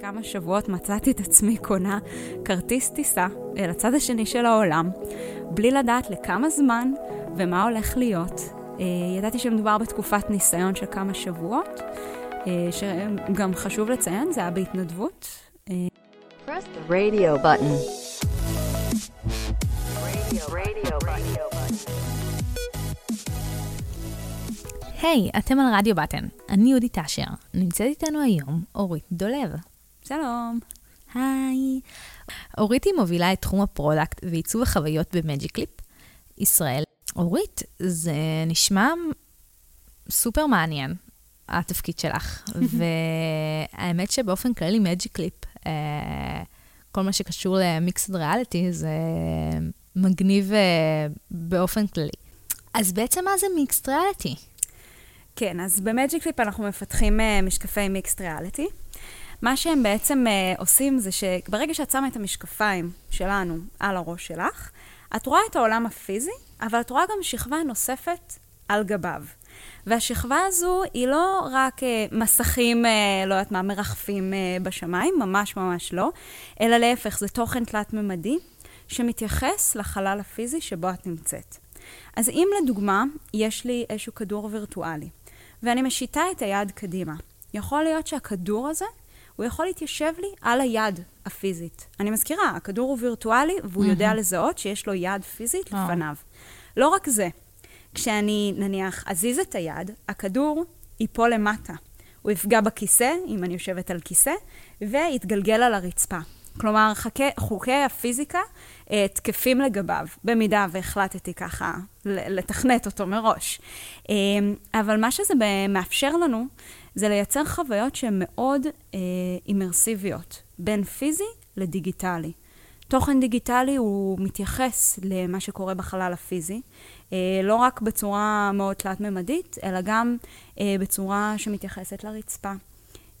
כמה שבועות מצאתי את עצמי קונה כרטיס טיסה אל הצד השני של העולם, בלי לדעת לכמה זמן ומה הולך להיות. אה, ידעתי שמדובר בתקופת ניסיון של כמה שבועות, אה, שגם חשוב לציין, זה היה בהתנדבות. אה, Press the radio button. Radio, radio, radio היי, hey, אתם על רדיו בטן. אני יהודית אשר. נמצאת איתנו היום אורית דולב. שלום. היי. אורית היא מובילה את תחום ה product ועיצוב החוויות ב Magic Leap, ישראל. אורית, זה נשמע סופר מעניין, התפקיד שלך. והאמת שבאופן כללי Magic Leap, אה, כל מה שקשור ל mixed reality, זה מגניב אה, באופן כללי. אז בעצם מה זה mixed reality? כן, אז ב Magic Leap אנחנו מפתחים אה, משקפי mixed reality. מה שהם בעצם אה, עושים זה שברגע שאת שמה את המשקפיים שלנו על הראש שלך, את רואה את העולם הפיזי, אבל את רואה גם שכבה נוספת על גביו. והשכבה הזו היא לא רק אה, מסכים, אה, לא יודעת מה, מרחפים אה, בשמיים, ממש ממש לא, אלא להפך, זה תוכן תלת-ממדי שמתייחס לחלל הפיזי שבו את נמצאת. אז אם לדוגמה, יש לי איזשהו כדור וירטואלי, ואני משיתה את היד קדימה. יכול להיות שהכדור הזה, הוא יכול להתיישב לי על היד הפיזית. אני מזכירה, הכדור הוא וירטואלי, והוא mm-hmm. יודע לזהות שיש לו יד פיזית oh. לפניו. לא רק זה, כשאני נניח אזיז את היד, הכדור ייפול למטה. הוא יפגע בכיסא, אם אני יושבת על כיסא, ויתגלגל על הרצפה. כלומר, חוקי, חוקי הפיזיקה אה, תקפים לגביו, במידה והחלטתי ככה לתכנת אותו מראש. אה, אבל מה שזה מאפשר לנו, זה לייצר חוויות שהן מאוד אה, אימרסיביות, בין פיזי לדיגיטלי. תוכן דיגיטלי הוא מתייחס למה שקורה בחלל הפיזי, אה, לא רק בצורה מאוד תלת-ממדית, אלא גם אה, בצורה שמתייחסת לרצפה,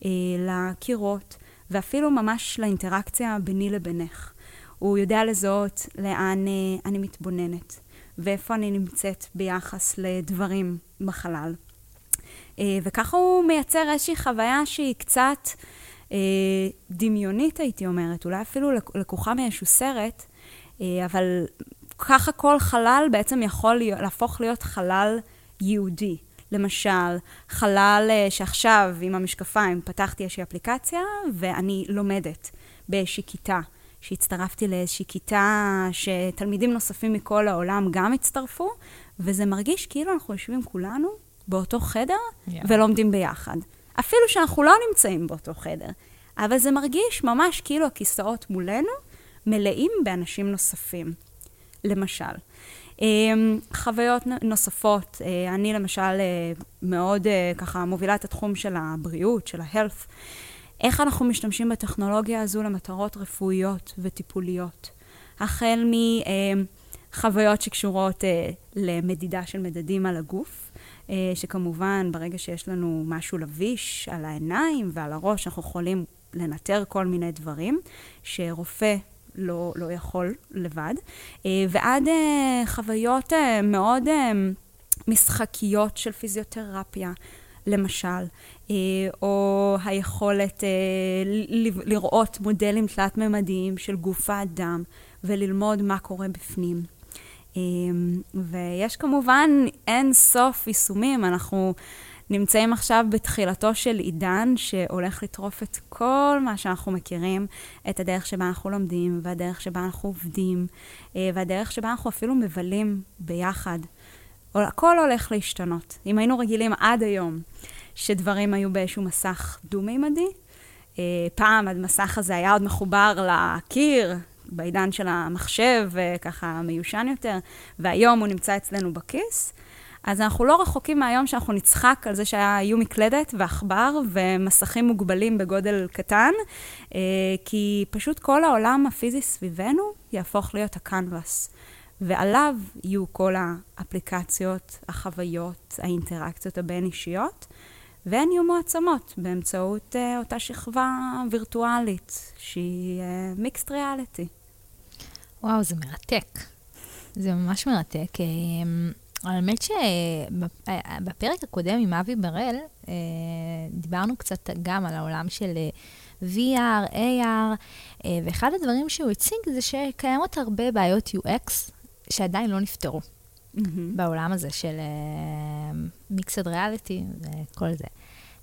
אה, לקירות. ואפילו ממש לאינטראקציה ביני לבינך. הוא יודע לזהות לאן אה, אני מתבוננת, ואיפה אני נמצאת ביחס לדברים בחלל. אה, וככה הוא מייצר איזושהי חוויה שהיא קצת אה, דמיונית, הייתי אומרת, אולי אפילו לקוחה מאיזשהו סרט, אה, אבל ככה כל חלל בעצם יכול להפוך להיות חלל יהודי. למשל, חלל שעכשיו עם המשקפיים פתחתי איזושהי אפליקציה ואני לומדת באיזושהי כיתה. שהצטרפתי לאיזושהי כיתה שתלמידים נוספים מכל העולם גם הצטרפו, וזה מרגיש כאילו אנחנו יושבים כולנו באותו חדר yeah. ולומדים ביחד. אפילו שאנחנו לא נמצאים באותו חדר, אבל זה מרגיש ממש כאילו הכיסאות מולנו מלאים באנשים נוספים. למשל, אמ, חוויות נוספות, אה, אני למשל אה, מאוד אה, ככה מובילה את התחום של הבריאות, של ה-health. איך אנחנו משתמשים בטכנולוגיה הזו למטרות רפואיות וטיפוליות. החל מחוויות שקשורות למדידה של מדדים על הגוף, שכמובן ברגע שיש לנו משהו לביש על העיניים ועל הראש, אנחנו יכולים לנטר כל מיני דברים, שרופא לא, לא יכול לבד, אה, ועד אה, חוויות אה, מאוד משחקיות של פיזיותרפיה. למשל, או היכולת לראות מודלים תלת-ממדיים של גוף האדם וללמוד מה קורה בפנים. ויש כמובן אין סוף יישומים, אנחנו נמצאים עכשיו בתחילתו של עידן שהולך לטרוף את כל מה שאנחנו מכירים, את הדרך שבה אנחנו לומדים, והדרך שבה אנחנו עובדים, אה, והדרך שבה אנחנו אפילו מבלים ביחד. הכל הולך להשתנות. אם היינו רגילים עד היום שדברים היו באיזשהו מסך דו-מימדי, אה, פעם המסך הזה היה עוד מחובר לקיר, בעידן של המחשב, ככה מיושן יותר, והיום הוא נמצא אצלנו בכיס. אז אנחנו לא רחוקים מהיום שאנחנו נצחק על זה שהיו מקלדת ועכבר ומסכים מוגבלים בגודל קטן, אה, כי פשוט כל העולם הפיזי סביבנו יהפוך להיות הקנבס. ועליו יהיו כל האפליקציות, החוויות, האינטראקציות הבין-אישיות, והן יהיו מועצמות באמצעות uh, אותה שכבה וירטואלית, שהיא מיקסט uh, ריאליטי. וואו, זה מרתק. זה ממש מרתק. האמת שבפרק הקודם עם אבי בראל, אה, דיברנו קצת גם על העולם של אה, VR, AR, ואחד הדברים שהוא הציג זה שקיימות הרבה בעיות UX שעדיין לא נפתרו mm-hmm. בעולם הזה של מיקסד ריאליטי וכל זה.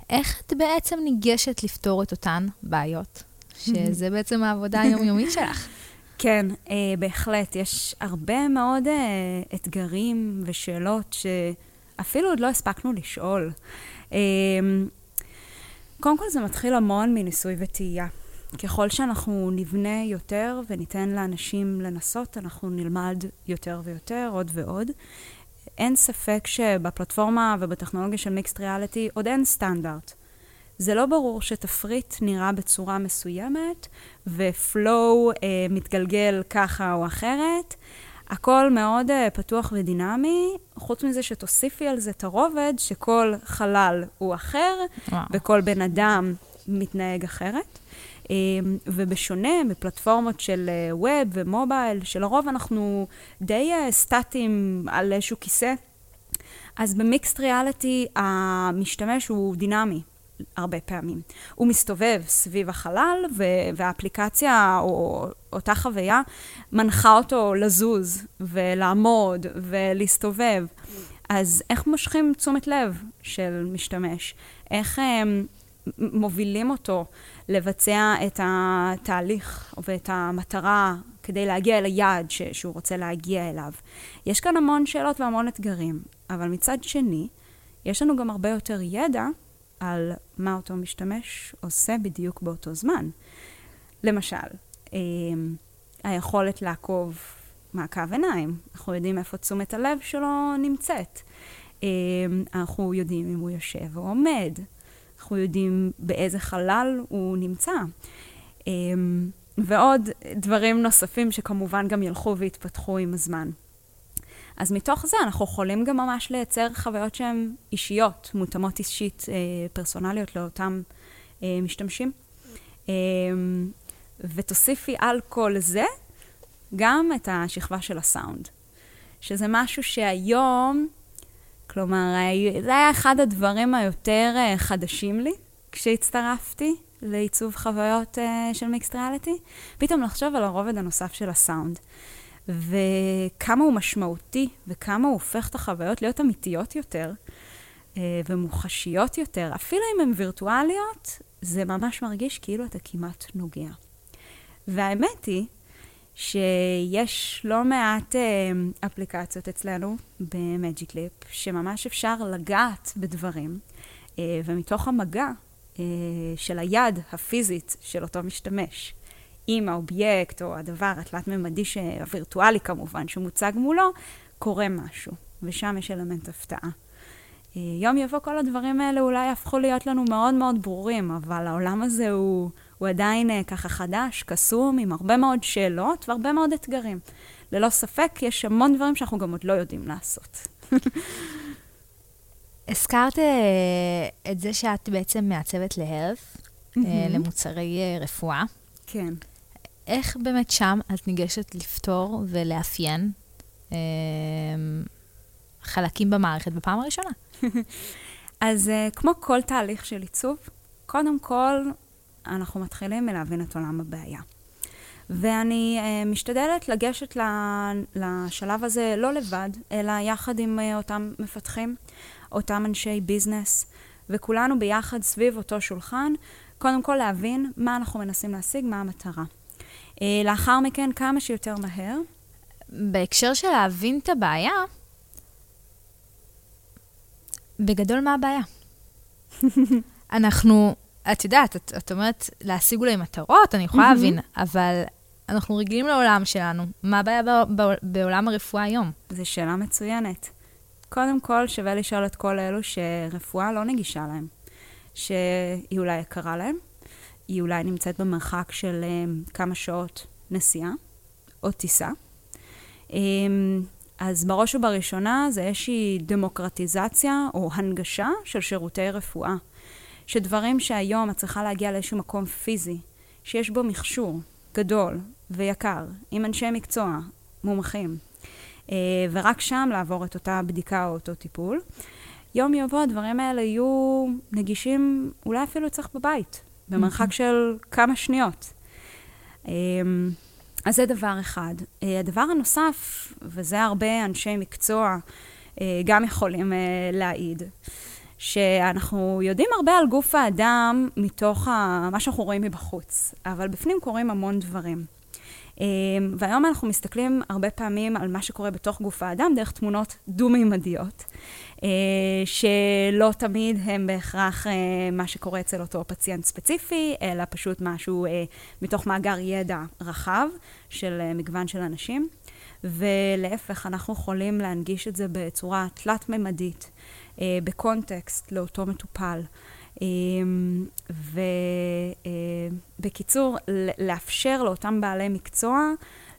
איך את בעצם ניגשת לפתור את אותן בעיות? שזה בעצם העבודה היומיומית שלך. כן, אה, בהחלט. יש הרבה מאוד אה, אתגרים ושאלות שאפילו עוד לא הספקנו לשאול. אה, קודם כל זה מתחיל המון מניסוי וטעייה. ככל שאנחנו נבנה יותר וניתן לאנשים לנסות, אנחנו נלמד יותר ויותר, עוד ועוד. אין ספק שבפלטפורמה ובטכנולוגיה של מיקסט ריאליטי עוד אין סטנדרט. זה לא ברור שתפריט נראה בצורה מסוימת ופלואו אה, מתגלגל ככה או אחרת. הכל מאוד uh, פתוח ודינמי, חוץ מזה שתוסיפי על זה את הרובד שכל חלל הוא אחר, וואו. וכל בן אדם מתנהג אחרת. Um, ובשונה מפלטפורמות של ווב uh, ומובייל, שלרוב אנחנו די uh, סטטיים על איזשהו כיסא, אז במיקסט ריאליטי המשתמש הוא דינמי. הרבה פעמים. הוא מסתובב סביב החלל, והאפליקציה, או אותה חוויה, מנחה אותו לזוז, ולעמוד, ולהסתובב. אז איך מושכים תשומת לב של משתמש? איך הם מובילים אותו לבצע את התהליך ואת המטרה כדי להגיע אל היעד ש- שהוא רוצה להגיע אליו? יש כאן המון שאלות והמון אתגרים, אבל מצד שני, יש לנו גם הרבה יותר ידע על מה אותו משתמש עושה בדיוק באותו זמן. למשל, אמ, היכולת לעקוב מעקב עיניים. אנחנו יודעים איפה תשומת הלב שלו נמצאת. אמ, אנחנו יודעים אם הוא יושב או עומד. אנחנו יודעים באיזה חלל הוא נמצא. אמ, ועוד דברים נוספים שכמובן גם ילכו ויתפתחו עם הזמן. אז מתוך זה אנחנו יכולים גם ממש לייצר חוויות שהן אישיות, מותאמות אישית, אה, פרסונליות לאותם אה, משתמשים. אה, ותוסיפי על כל זה גם את השכבה של הסאונד, שזה משהו שהיום, כלומר, זה היה אחד הדברים היותר אה, חדשים לי כשהצטרפתי לעיצוב חוויות אה, של מיקסט ריאליטי, פתאום לחשוב על הרובד הנוסף של הסאונד. וכמה הוא משמעותי, וכמה הוא הופך את החוויות להיות אמיתיות יותר אה, ומוחשיות יותר. אפילו אם הן וירטואליות, זה ממש מרגיש כאילו אתה כמעט נוגע. והאמת היא שיש לא מעט אה, אפליקציות אצלנו ב Magic Leap, שממש אפשר לגעת בדברים, אה, ומתוך המגע של היד הפיזית של אותו משתמש, עם האובייקט או הדבר התלת-ממדי, הווירטואלי כמובן, שמוצג מולו, קורה משהו, ושם יש אלמנט הפתעה. אה, יום יבוא כל הדברים האלה אולי יהפכו להיות לנו מאוד מאוד ברורים, אבל העולם הזה הוא, הוא עדיין אה, ככה חדש, קסום, עם הרבה מאוד שאלות והרבה מאוד אתגרים. ללא ספק, יש המון דברים שאנחנו גם עוד לא יודעים לעשות. הזכרת אה, את זה שאת בעצם מעצבת להלף, mm-hmm. למוצרי רפואה. כן. איך באמת שם את ניגשת לפתור ולאפיין אה, חלקים במערכת בפעם הראשונה? אז אה, כמו כל תהליך של עיצוב, קודם כל אנחנו מתחילים מלהבין את עולם הבעיה. ואני uh, משתדלת לגשת לשלב הזה לא לבד, אלא יחד עם uh, אותם מפתחים, אותם אנשי ביזנס, וכולנו ביחד סביב אותו שולחן, קודם כל להבין מה אנחנו מנסים להשיג, מה המטרה. אה, לאחר מכן, כמה שיותר מהר. בהקשר של להבין את הבעיה, בגדול מה הבעיה? אנחנו, את יודעת, את, את אומרת להשיג אולי מטרות, אני יכולה להבין, אבל אנחנו רגילים לעולם שלנו. מה הבעיה ב, ב, בעולם הרפואה היום? זו שאלה מצוינת. קודם כל, שווה לשאול את כל אלו שרפואה לא נגישה להם, שהיא אולי יקרה להם, היא אולי נמצאת במרחק של um, כמה שעות נסיעה או טיסה. Um, אז בראש ובראשונה זה איזושהי דמוקרטיזציה או הנגשה של שירותי רפואה. שדברים שהיום את צריכה להגיע לאיזשהו מקום פיזי, שיש בו מכשור גדול ויקר, עם אנשי מקצוע מומחים, ורק שם לעבור את אותה בדיקה או אותו טיפול. יום יבוא הדברים האלה יהיו נגישים אולי אפילו אצלך בבית, במרחק של כמה שניות. אז זה דבר אחד. הדבר הנוסף, וזה הרבה אנשי מקצוע גם יכולים להעיד, שאנחנו יודעים הרבה על גוף האדם מתוך ה... מה שאנחנו רואים מבחוץ, אבל בפנים קורים המון דברים. והיום אנחנו מסתכלים הרבה פעמים על מה שקורה בתוך גוף האדם דרך תמונות דו-מימדיות, שלא תמיד הם בהכרח מה שקורה אצל אותו פציינט ספציפי, אלא פשוט משהו מתוך מאגר ידע רחב של מגוון של אנשים. ולהפך, אנחנו יכולים להנגיש את זה בצורה תלת-ממדית, בקונטקסט לאותו מטופל. ובקיצור, לאפשר לאותם בעלי מקצוע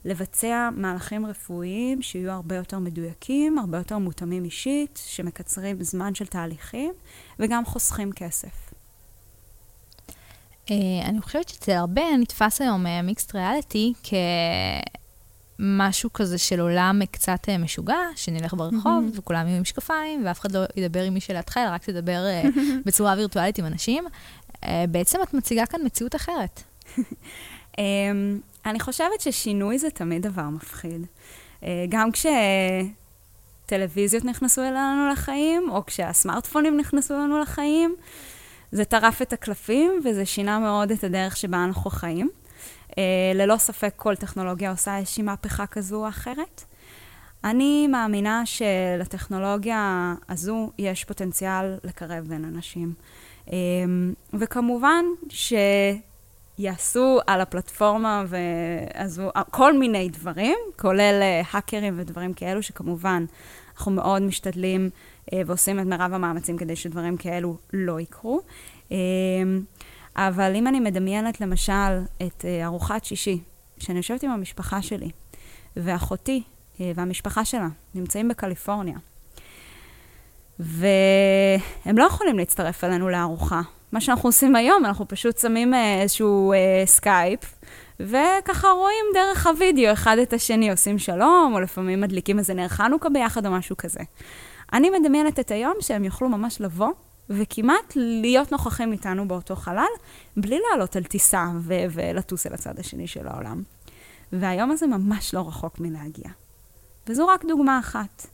לבצע מהלכים רפואיים שיהיו הרבה יותר מדויקים, הרבה יותר מותאמים אישית, שמקצרים זמן של תהליכים וגם חוסכים כסף. אני חושבת שאצל הרבה נתפס היום מיקסט ריאליטי כ... משהו כזה של עולם קצת משוגע, שנלך ברחוב mm-hmm. וכולם יהיו עם משקפיים, ואף אחד לא ידבר עם מי שלידך, אלא רק תדבר בצורה וירטואלית עם אנשים. בעצם את מציגה כאן מציאות אחרת. אני חושבת ששינוי זה תמיד דבר מפחיד. גם כשטלוויזיות נכנסו אלינו לחיים, או כשהסמארטפונים נכנסו אלינו לחיים, זה טרף את הקלפים, וזה שינה מאוד את הדרך שבה אנחנו חיים. אה, ללא ספק כל טכנולוגיה עושה איזושהי מהפכה כזו או אחרת. אני מאמינה שלטכנולוגיה הזו יש פוטנציאל לקרב בין אנשים. אה, וכמובן שיעשו על הפלטפורמה והזו כל מיני דברים, כולל אה, האקרים ודברים כאלו, שכמובן אנחנו מאוד משתדלים ועושים את מרב המאמצים כדי שדברים כאלו לא יקרו. אבל אם אני מדמיינת למשל את uh, ארוחת שישי, שאני יושבת עם המשפחה שלי, ואחותי uh, והמשפחה שלה נמצאים בקליפורניה, והם לא יכולים להצטרף אלינו לארוחה. מה שאנחנו עושים היום, אנחנו פשוט שמים אה, איזשהו אה, סקייפ, וככה רואים דרך הוידאו אחד את השני, עושים שלום, או לפעמים מדליקים איזה נר חנוכה ביחד או משהו כזה. אני מדמיינת את היום שהם יוכלו ממש לבוא וכמעט להיות נוכחים איתנו באותו חלל, בלי לעלות על טיסה ו- ולטוס אל הצד השני של העולם. והיום הזה ממש לא רחוק מלהגיע. וזו רק דוגמה אחת.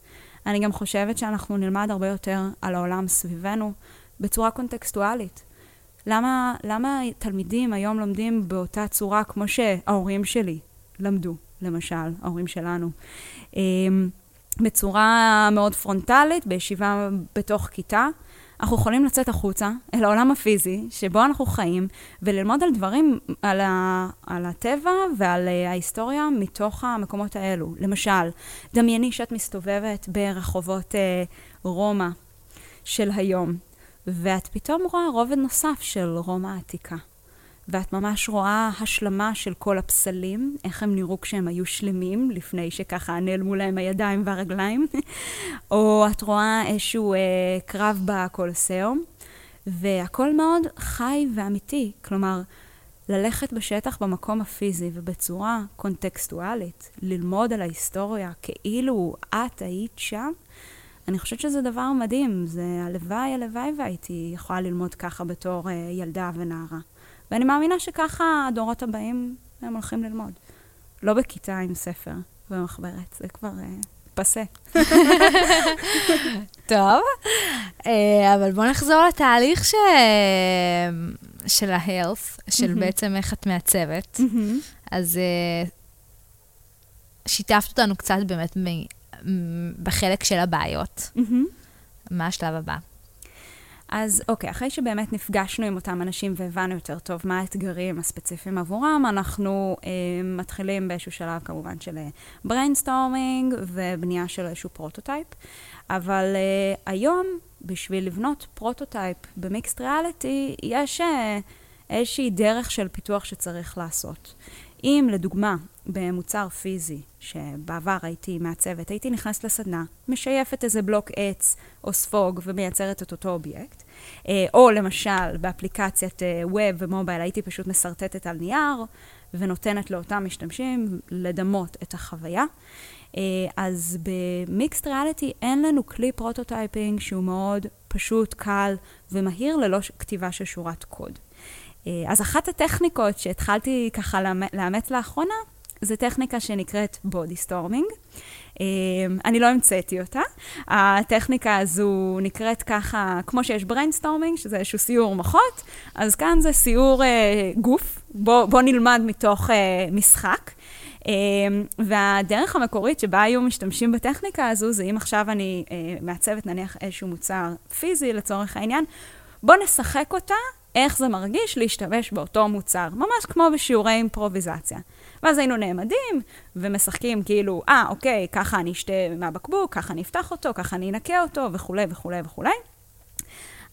אני גם חושבת שאנחנו נלמד הרבה יותר על העולם סביבנו בצורה קונטקסטואלית. למה, למה תלמידים היום לומדים באותה צורה כמו שההורים שלי למדו, למשל, ההורים שלנו? אמ, בצורה מאוד פרונטלית, בישיבה בתוך כיתה, אנחנו יכולים לצאת החוצה, אל העולם הפיזי, שבו אנחנו חיים, וללמוד על דברים, על, ה, על הטבע ועל uh, ההיסטוריה מתוך המקומות האלו. למשל, דמייני שאת מסתובבת ברחובות uh, רומא של היום, ואת פתאום רואה רובד נוסף של רומא העתיקה. ואת ממש רואה השלמה של כל הפסלים, איך הם נראו כשהם היו שלמים, לפני שככה נעלמו להם הידיים והרגליים, או את רואה איזשהו אה, קרב בקולוסיאום, והכל מאוד חי ואמיתי. כלומר, ללכת בשטח במקום הפיזי ובצורה קונטקסטואלית, ללמוד על ההיסטוריה כאילו את היית שם, אני חושבת שזה דבר מדהים. זה הלוואי, הלוואי והייתי יכולה ללמוד ככה בתור אה, ילדה ונערה. ואני מאמינה שככה הדורות הבאים הם הולכים ללמוד. לא בכיתה עם ספר ומחברת, זה כבר uh, פסה. טוב, uh, אבל בואו נחזור לתהליך ש... של ה-health, של בעצם איך את מעצבת. אז אה, שיתפת אותנו קצת באמת בחלק של הבעיות. מה השלב הבא? אז אוקיי, אחרי שבאמת נפגשנו עם אותם אנשים והבנו יותר טוב מה האתגרים הספציפיים עבורם, אנחנו אה, מתחילים באיזשהו שלב כמובן של brainstorming אה, ובנייה של איזשהו prototype. אבל אה, היום, בשביל לבנות prototype ב mixed reality, יש אה, איזושהי דרך של פיתוח שצריך לעשות. אם לדוגמה במוצר פיזי, שבעבר הייתי מעצבת, הייתי נכנסת לסדנה, משייפת איזה בלוק עץ או ספוג ומייצרת את אותו אובייקט, או למשל, באפליקציית web ו mobile הייתי פשוט משרטטת על נייר, ונותנת לאותם משתמשים לדמות את החוויה. אז ב mixed reality אין לנו כלי prototyping שהוא מאוד פשוט, קל ומהיר ללא כתיבה של שורת קוד. אז אחת הטכניקות שהתחלתי ככה לאמץ לאחרונה, זו טכניקה שנקראת body storming. אני לא המצאתי אותה. הטכניקה הזו נקראת ככה, כמו שיש brainstorming, שזה איזשהו סיעור מוחות, אז כאן זה סיעור אה, גוף. בוא, בוא נלמד מתוך אה, משחק. Um, והדרך המקורית שבה היו משתמשים בטכניקה הזו, זה אם עכשיו אני uh, מעצבת נניח איזשהו מוצר פיזי לצורך העניין, בוא נשחק אותה, איך זה מרגיש להשתמש באותו מוצר, ממש כמו בשיעורי אימפרוביזציה. ואז היינו נעמדים ומשחקים כאילו, אה, אוקיי, ככה אני אשתה מהבקבוק, ככה אני אפתח אותו, ככה אני אנקה אותו, וכולי וכולי וכולי.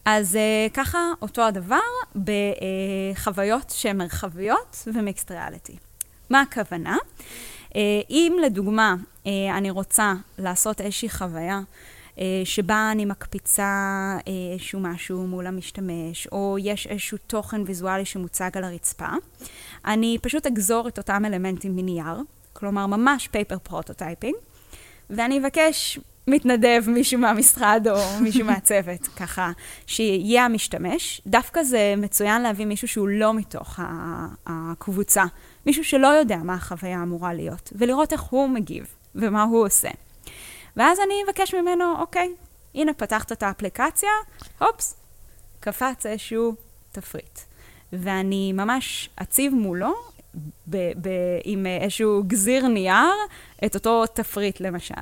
אז uh, ככה אותו הדבר בחוויות שהן מרחביות ו mixed reality. מה הכוונה? Uh, אם לדוגמה uh, אני רוצה לעשות איזושהי חוויה אה, שבה אני מקפיצה אה, איזשהו משהו מול המשתמש, או יש איזשהו תוכן ויזואלי שמוצג על הרצפה, אני פשוט אגזור את אותם אלמנטים מנייר, כלומר ממש paper prototyping, ואני אבקש מתנדב, מישהו מהמשרד או מישהו מהצוות, ככה, שיהיה המשתמש. דווקא זה מצוין להביא מישהו שהוא לא מתוך הקבוצה, מישהו שלא יודע מה החוויה אמורה להיות, ולראות איך הוא מגיב ומה הוא עושה. ואז אני אבקש ממנו, אוקיי, הנה פתחת את האפליקציה, הופס, קפץ איזשהו תפריט. ואני ממש אציב מולו, ב- ב- עם איזשהו גזיר נייר, את אותו תפריט למשל.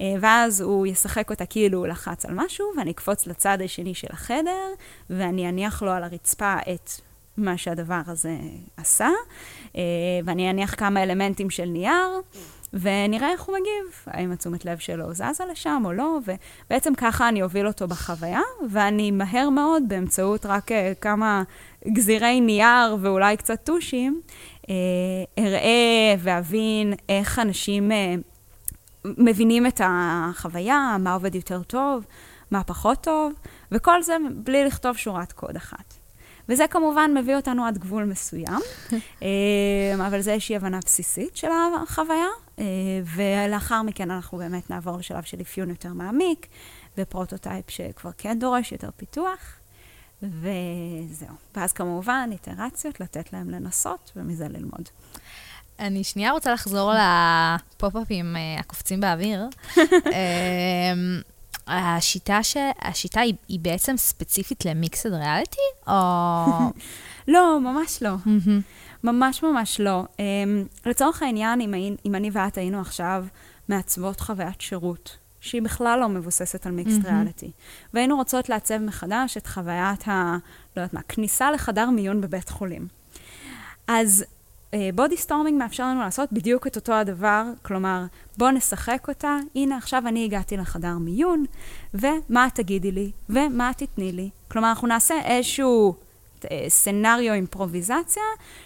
אה, ואז הוא ישחק אותה כאילו הוא לחץ על משהו, ואני אקפוץ לצד השני של החדר, ואני אניח לו על הרצפה את מה שהדבר הזה עשה, אה, ואני אניח כמה אלמנטים של נייר. ונראה איך הוא מגיב, האם התשומת לב שלו זזה לשם או לא, ובעצם ככה אני אוביל אותו בחוויה, ואני מהר מאוד, באמצעות רק uh, כמה גזירי נייר ואולי קצת טושים, uh, אראה ואבין איך אנשים uh, מבינים את החוויה, מה עובד יותר טוב, מה פחות טוב, וכל זה בלי לכתוב שורת קוד אחת. וזה כמובן מביא אותנו עד גבול מסוים, אבל זה איזושהי הבנה בסיסית של החוויה, אה, ולאחר מכן אנחנו באמת נעבור לשלב של אפיון יותר מעמיק, ו prototype שכבר כן דורש יותר פיתוח, וזהו. ואז כמובן איטרציות, לתת להם לנסות, ומזה ללמוד. אני שנייה רוצה לחזור לפופ-אפים אה, הקופצים באוויר. השיטה, ש... השיטה היא, היא בעצם ספציפית למיקסד ריאליטי, או... לא, ממש לא. ממש ממש לא. Um, לצורך העניין, אם, אם אני ואת היינו עכשיו מעצבות חוויית שירות, שהיא בכלל לא מבוססת על מיקסט ריאליטי, והיינו רוצות לעצב מחדש את חוויית ה... לא יודעת מה, כניסה לחדר מיון בבית חולים. אז body uh, storming מאפשר לנו לעשות בדיוק את אותו הדבר, כלומר, בוא נשחק אותה, הנה עכשיו אני הגעתי לחדר מיון, ומה את תגידי לי, ומה את תתני לי. כלומר, אנחנו נעשה איזשהו אה, scenario אימפרוביזציה,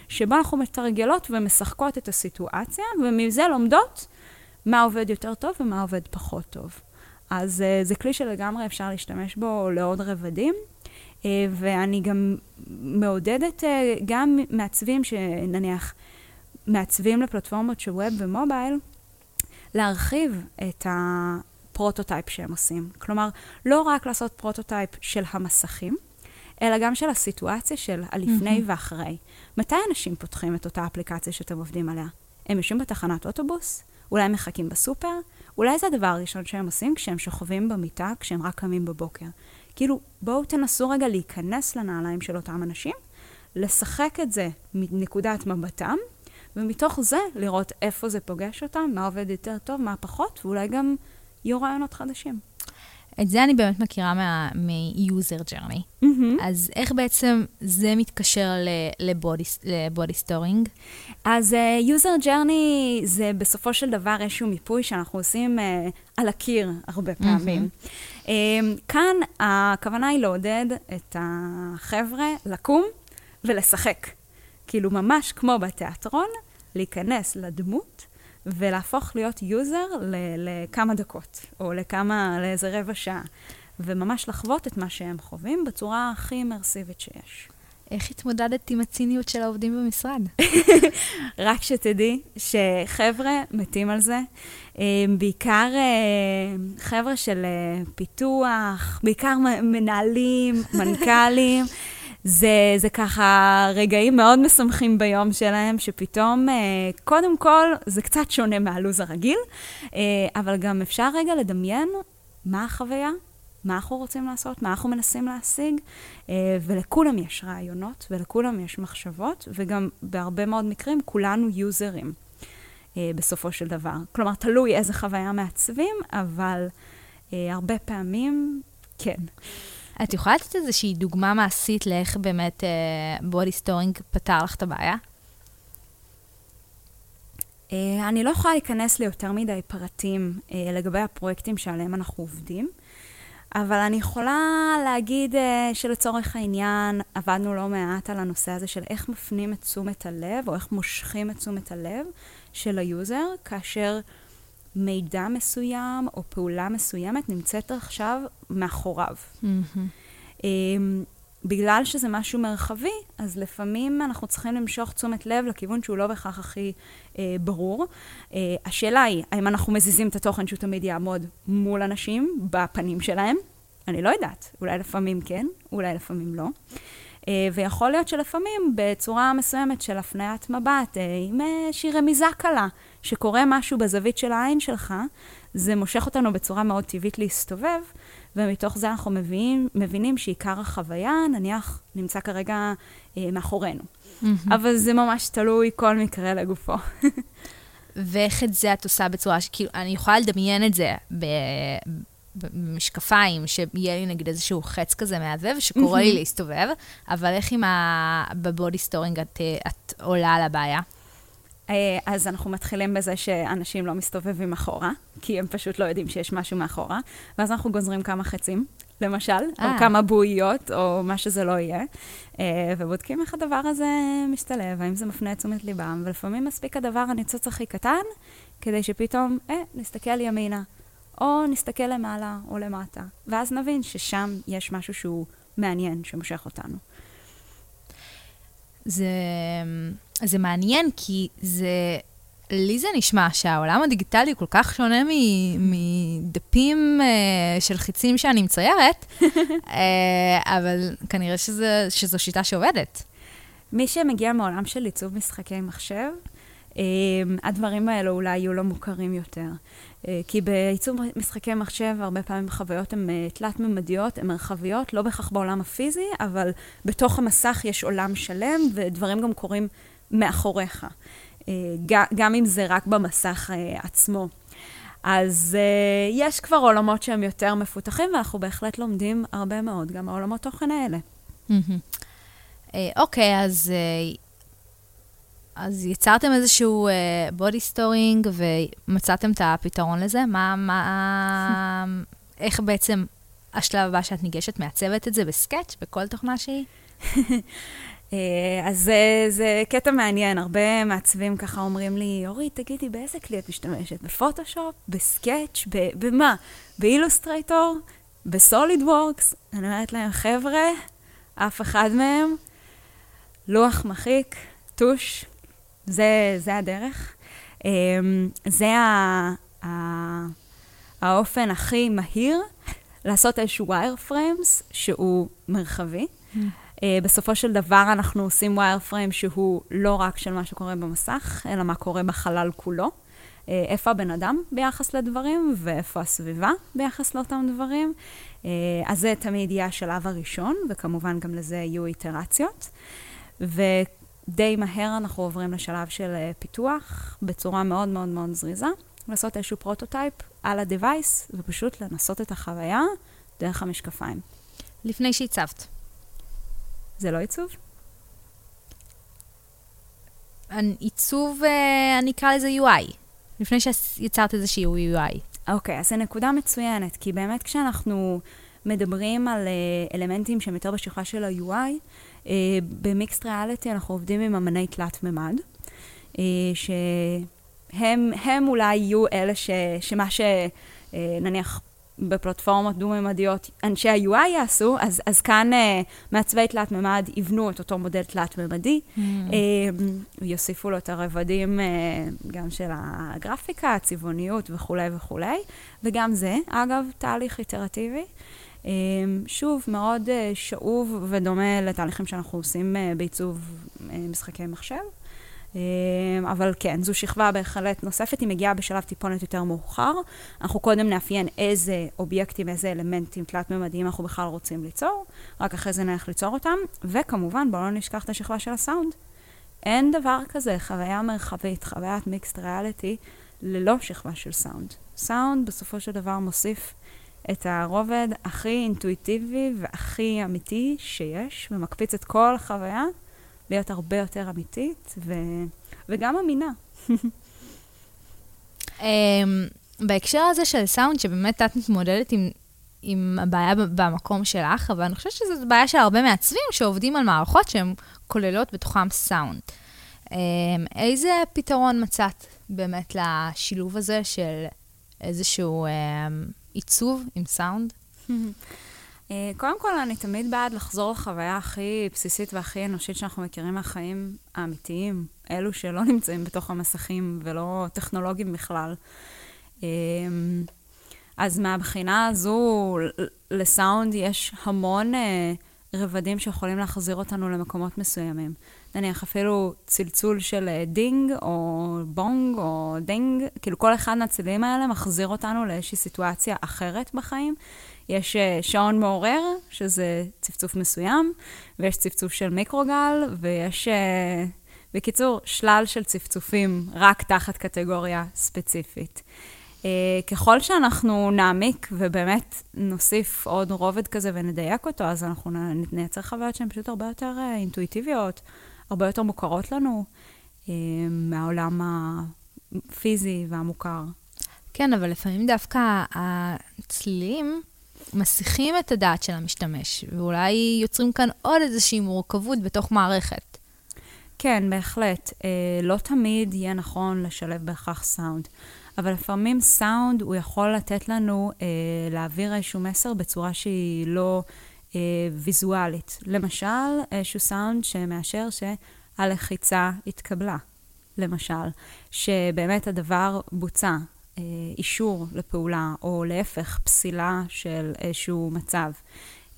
שבו אנחנו מתרגלות ומשחקות את הסיטואציה, ומזה לומדות מה עובד יותר טוב ומה עובד פחות טוב. אז uh, זה כלי שלגמרי אפשר להשתמש בו לעוד רבדים, ואני גם מעודדת uh, גם מעצבים שנניח מעצבים לפלטפורמות של web ו mobile, להרחיב את ה prototype שהם עושים. כלומר, לא רק לעשות prototype של המסכים, אלא גם של הסיטואציה של הלפני mm-hmm. ואחרי. מתי אנשים פותחים את אותה אפליקציה שאתם עובדים עליה? הם יושבים בתחנת אוטובוס? אולי הם מחכים בסופר? אולי זה הדבר הראשון שהם עושים כשהם שוכבים במיטה, כשהם רק קמים בבוקר. כאילו, בואו תנסו רגע להיכנס לנעליים של אותם אנשים, לשחק את זה מנקודת מבטם, ומתוך זה לראות איפה זה פוגש אותם, מה עובד יותר טוב, מה פחות, ואולי גם יהיו רעיונות חדשים. את זה אני באמת מכירה מ-user journey. Mm-hmm. אז איך בעצם זה מתקשר ל body storming? אז uh, user journey זה בסופו של דבר איזשהו מיפוי שאנחנו עושים uh, על הקיר הרבה פעמים. Mm-hmm. Um, כאן הכוונה היא לעודד את החבר'ה לקום ולשחק. כאילו ממש כמו בתיאטרון, להיכנס לדמות ולהפוך להיות user לכמה דקות, או לכמה, לאיזה רבע שעה. וממש לחוות את מה שהם חווים בצורה הכי אימרסיבית שיש. איך התמודדת עם הציניות של העובדים במשרד? רק שתדעי שחבר'ה מתים על זה. אה, בעיקר אה, חבר'ה של אה, פיתוח, בעיקר מנהלים, מנכ"לים. זה, זה ככה רגעים מאוד משמחים ביום שלהם, שפתאום, קודם כל, זה קצת שונה מהלו"ז הרגיל, אבל גם אפשר רגע לדמיין מה החוויה מה אנחנו רוצים לעשות, מה אנחנו מנסים להשיג, אה, ולכולם יש רעיונות, ולכולם יש מחשבות, וגם בהרבה מאוד מקרים כולנו יוזרים אה, בסופו של דבר. כלומר, תלוי איזה חוויה מעצבים, אבל אה, הרבה פעמים, כן. את יכולה לתת איזושהי דוגמה מעשית לאיך באמת body storming פתר לך את הבעיה? אני לא יכולה להיכנס ליותר מדי פרטים לגבי הפרויקטים שעליהם אנחנו עובדים. אבל אני יכולה להגיד שלצורך העניין עבדנו לא מעט על הנושא הזה של איך מפנים את תשומת הלב, או איך מושכים את תשומת הלב של ה user, כאשר מידע מסוים או פעולה מסוימת נמצאת עכשיו מאחוריו. Mm-hmm. בגלל שזה משהו מרחבי, אז לפעמים אנחנו צריכים למשוך תשומת לב לכיוון שהוא לא בהכרח הכי אה, ברור. אה, השאלה היא, האם אנחנו מזיזים את התוכן שהוא תמיד יעמוד מול אנשים, בפנים שלהם? אני לא יודעת. אולי לפעמים כן, אולי לפעמים לא. אה, ויכול להיות שלפעמים בצורה מסוימת של הפניית מבט, אה, עם איזושהי רמיזה קלה, שקורה משהו בזווית של העין שלך, זה מושך אותנו בצורה מאוד טבעית להסתובב, ומתוך זה אנחנו מבינים, מבינים שעיקר החוויה, נניח, נמצא כרגע אה, מאחורינו. Mm-hmm. אבל זה ממש תלוי כל מקרה לגופו. ואיך את זה את עושה בצורה ש... כאילו, אני יכולה לדמיין את זה ב... במשקפיים, שיהיה לי נגיד איזשהו חץ כזה מעצבן, שקורא לי להסתובב, אבל איך עם ה... ב body storming את, את עולה על הבעיה? אה, אז אנחנו מתחילים בזה שאנשים לא מסתובבים אחורה, כי הם פשוט לא יודעים שיש משהו מאחורה, ואז אנחנו גוזרים כמה חצים, למשל, 아. או אה. כמה בועיות, או מה שזה לא יהיה, אה, ובודקים איך הדבר הזה משתלב, האם זה מפנה את תשומת ליבם, ולפעמים מספיק הדבר הניצוץ הכי קטן, כדי שפתאום, אה, נסתכל ימינה, או נסתכל למעלה או למטה, ואז נבין ששם יש משהו שהוא מעניין, שמושך אותנו. זה, זה מעניין, כי זה... לי זה נשמע שהעולם הדיגיטלי כל כך שונה מדפים uh, של חיצים שאני מציירת, uh, אבל כנראה שזה, שזו שיטה שעובדת. מי שמגיע מעולם של עיצוב משחקי מחשב, um, הדברים האלו אולי יהיו לו מוכרים יותר. Uh, כי בעיצוב משחקי מחשב הרבה פעמים חוויות הן uh, תלת-ממדיות, הן מרחביות, לא בהכרח בעולם הפיזי, אבל בתוך המסך יש עולם שלם, ודברים גם קורים מאחוריך. אה, גם אם זה רק במסך אה, עצמו. אז uh, יש כבר עולמות שהם יותר מפותחים, ואנחנו בהחלט לומדים הרבה מאוד, גם העולמות תוכן האלה. אוקיי, אז, אז יצרתם איזשהו body storming ומצאתם את הפתרון לזה? מה, מה, איך בעצם השלב הבא שאת ניגשת, מעצבת את זה ב Sketch, בכל תוכנה שהיא? אה, אז זה, זה קטע מעניין, הרבה מעצבים ככה אומרים לי, אורית, תגידי, באיזה כלי את משתמשת? בפוטושופ? בסקאץ'? במה? באילוסטרייטור? בסוליד וורקס? אני אומרת להם, חבר'ה, אף אחד מהם, לוח מחיק, טוש, זה, זה הדרך. אה, זה ה, ה, האופן הכי מהיר לעשות איזשהו wireframes שהוא מרחבי. Uh, בסופו של דבר אנחנו עושים wireframe שהוא לא רק של מה שקורה במסך, אלא מה קורה בחלל כולו. Uh, איפה הבן אדם ביחס לדברים, ואיפה הסביבה ביחס לאותם דברים. Uh, אז זה תמיד יהיה השלב הראשון, וכמובן גם לזה יהיו איטרציות. ודי מהר אנחנו עוברים לשלב של פיתוח, בצורה מאוד מאוד מאוד זריזה, לעשות איזשהו prototype על ה- device, ופשוט לנסות את החוויה דרך המשקפיים. לפני שעיצבת. זה לא עיצוב? עיצוב, אה, אני אקרא לזה UI, לפני שיצרת איזשהו UI. אוקיי, okay, אז זו נקודה מצוינת, כי באמת כשאנחנו מדברים על uh, אלמנטים שהם יותר בשכבה של ה-UI, uh, אה, ב mixed reality אנחנו עובדים עם אמני תלת-ממד, uh, שהם אולי יהיו אלה ש, שמה שנניח בפלטפורמות דו-ממדיות אנשי ה-UI יעשו, אז, אז כאן uh, מעצבי תלת-ממד יבנו את אותו מודל תלת-ממדי, mm. uh, יוסיפו לו את הרבדים uh, גם של הגרפיקה, הצבעוניות וכולי וכולי, וגם זה, אגב, תהליך איטרטיבי. Uh, שוב, מאוד uh, שאוב ודומה לתהליכים שאנחנו עושים uh, בעיצוב uh, משחקי מחשב. אמ, אבל כן, זו שכבה בהחלט נוספת, היא מגיעה בשלב טיפונת יותר מאוחר. אנחנו קודם נאפיין איזה אובייקטים, איזה אלמנטים תלת-ממדיים אנחנו בכלל רוצים ליצור, רק אחרי זה נלך ליצור אותם, וכמובן, בואו לא נשכח את השכבה של הסאונד. אין דבר כזה, חוויה מרחבית, חוויית מיקסט ריאליטי, ללא שכבה של סאונד. סאונד בסופו של דבר מוסיף את הרובד הכי אינטואיטיבי והכי אמיתי שיש, ומקפיץ את כל החוויה להיות הרבה יותר אמיתית ו... וגם אמינה. um, בהקשר הזה של סאונד, שבאמת את מתמודדת עם, עם הבעיה במקום שלך, אבל אני חושבת שזו בעיה של הרבה מעצבים שעובדים על מערכות שהן כוללות בתוכם סאונד. Um, איזה פתרון מצאת באמת לשילוב הזה של איזשהו um, עיצוב עם סאונד? אה, קודם כל, אני תמיד בעד לחזור לחוויה הכי בסיסית והכי אנושית שאנחנו מכירים מהחיים האמיתיים, אלו שלא נמצאים בתוך המסכים ולא טכנולוגיים בכלל. אה, אז מהבחינה הזו, לסאונד יש המון אה, רבדים שיכולים להחזיר אותנו למקומות מסוימים. נניח אפילו צלצול של דינג, או בונג, או דינג, כאילו כל אחד מהצלילים האלה מחזיר אותנו לאיזושהי סיטואציה אחרת בחיים, יש uh, שעון מעורר, שזה צפצוף מסוים, ויש צפצוף של מיקרוגל, ויש, uh, בקיצור, שלל של צפצופים רק תחת קטגוריה ספציפית. Uh, ככל שאנחנו נעמיק ובאמת נוסיף עוד רובד כזה ונדייק אותו, אז אנחנו נייצר חוויות שהן פשוט הרבה יותר אינטואיטיביות, הרבה יותר מוכרות לנו מהעולם הפיזי והמוכר. כן, אבל לפעמים דווקא הצלילים מסיחים את הדעת של המשתמש, ואולי יוצרים כאן עוד איזושהי מורכבות בתוך מערכת. כן, בהחלט. אה, לא תמיד יהיה נכון לשלב בהכרח סאונד, אבל לפעמים סאונד הוא יכול לתת לנו אה, להעביר איזשהו מסר בצורה שהיא לא אה, ויזואלית. למשל, איזשהו סאונד שמאשר שהלחיצה התקבלה. למשל, שבאמת הדבר בוצע, אישור לפעולה, או להפך, פסילה של איזשהו מצב.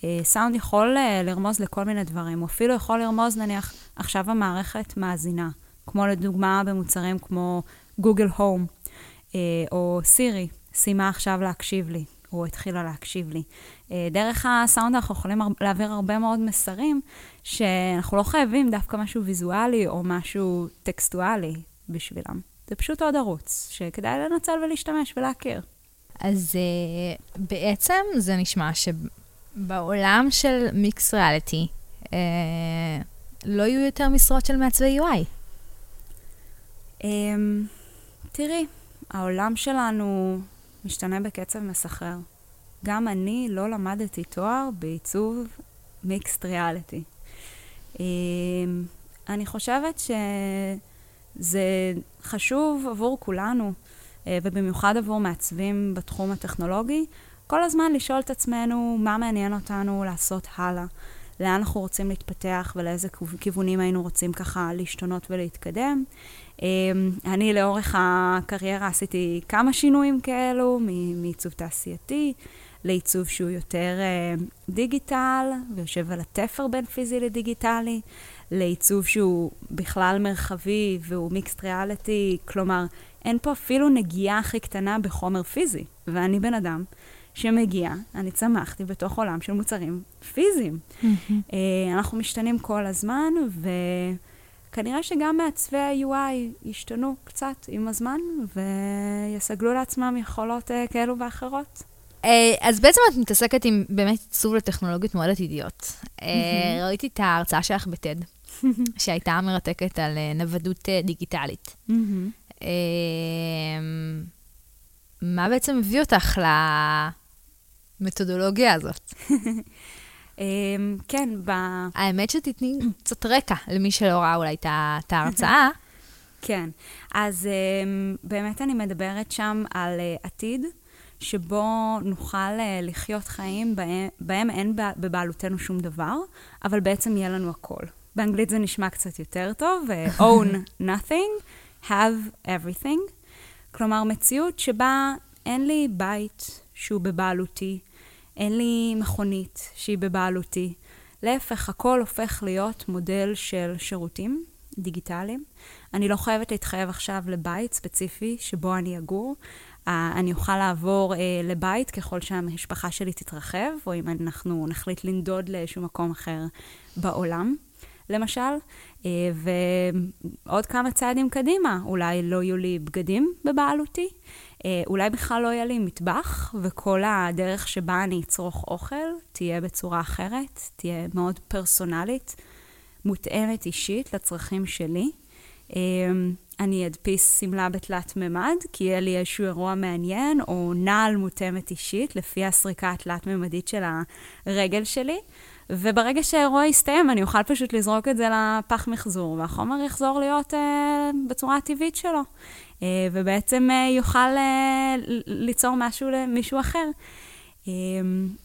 אה, סאונד יכול אה, לרמוז לכל מיני דברים, הוא אפילו יכול לרמוז, נניח, עכשיו המערכת מאזינה, כמו לדוגמה במוצרים כמו גוגל הום, או סירי, סיימה עכשיו להקשיב לי, או התחילה להקשיב לי. דרך הסאונד אנחנו יכולים להעביר הרבה מאוד מסרים, שאנחנו לא חייבים דווקא משהו ויזואלי או משהו טקסטואלי בשבילם. זה פשוט עוד ערוץ שכדאי לנצל ולהשתמש ולהכיר. אז uh, בעצם זה נשמע שבעולם של מיקס ריאליטי, uh, לא יהיו יותר משרות של מעצבי UI. Um, אמ, תראי, העולם שלנו משתנה בקצב מסחרר. גם אני לא למדתי תואר בעיצוב מיקסט ריאליטי. Um, אני חושבת ש... זה חשוב עבור כולנו, אה, ובמיוחד עבור מעצבים בתחום הטכנולוגי, כל הזמן לשאול את עצמנו מה מעניין אותנו לעשות הלאה, לאן אנחנו רוצים להתפתח ולאיזה כיוונים היינו רוצים ככה להשתנות ולהתקדם. אה, אני לאורך הקריירה עשיתי כמה שינויים כאלו, מעיצוב תעשייתי לעיצוב שהוא יותר אה, דיגיטל ויושב על התפר בין פיזי לדיגיטלי. לעיצוב שהוא בכלל מרחבי והוא מיקסט ריאליטי, כלומר, אין פה אפילו נגיעה הכי קטנה בחומר פיזי. ואני בן אדם שמגיע, אני צמחתי בתוך עולם של מוצרים פיזיים. Mm-hmm. אנחנו משתנים כל הזמן, וכנראה שגם מעצבי ה-UI ישתנו קצת עם הזמן, ויסגלו לעצמם יכולות uh, כאלו ואחרות. אה, אז בעצם את מתעסקת עם באמת עיצוב לטכנולוגיות מאוד עתידיות. ראיתי את ההרצאה שלך בטד. שהייתה מרתקת על אה, נוודות אה, דיגיטלית. אמ, מה בעצם הביא אותך למתודולוגיה הזאת? אמ, כן, ב... האמת שתתני קצת רקע למי שלא ראה אולי את ההרצאה. כן, אז אמ, באמת אני מדברת שם על אה, עתיד שבו נוכל לחיות חיים בהם, בהם אין בבעלותנו שום דבר, אבל בעצם יהיה לנו הכל. באנגלית זה נשמע קצת יותר טוב, אה, own nothing, have everything. כלומר, מציאות שבה אין לי בית שהוא בבעלותי, אין לי מכונית שהיא בבעלותי. להפך, הכל הופך להיות מודל של שירותים דיגיטליים. אני לא חייבת להתחייב עכשיו לבית ספציפי שבו אני אגור. Uh, אני אוכל לעבור uh, לבית ככל שהמשפחה שלי תתרחב, או אם אנחנו נחליט לנדוד לאיזשהו מקום אחר בעולם, למשל. Uh, ועוד כמה צעדים קדימה, אולי לא יהיו לי בגדים בבעלותי, uh, אולי בכלל לא יהיה לי מטבח, וכל הדרך שבה אני אצרוך אוכל תהיה בצורה אחרת, תהיה מאוד פרסונלית, מותאמת אישית לצרכים שלי. אמ, אני אדפיס שמלה בתלת מימד, כי יהיה לי איזשהו אירוע מעניין, או נעל מותאמת אישית, לפי הסריקה התלת-ממדית של הרגל שלי. וברגע שהאירוע יסתיים, אני אוכל פשוט לזרוק את זה לפח מחזור, והחומר יחזור להיות אה, בצורה הטבעית שלו. אה, ובעצם אה, יוכל אה, ליצור משהו למישהו אחר. אה,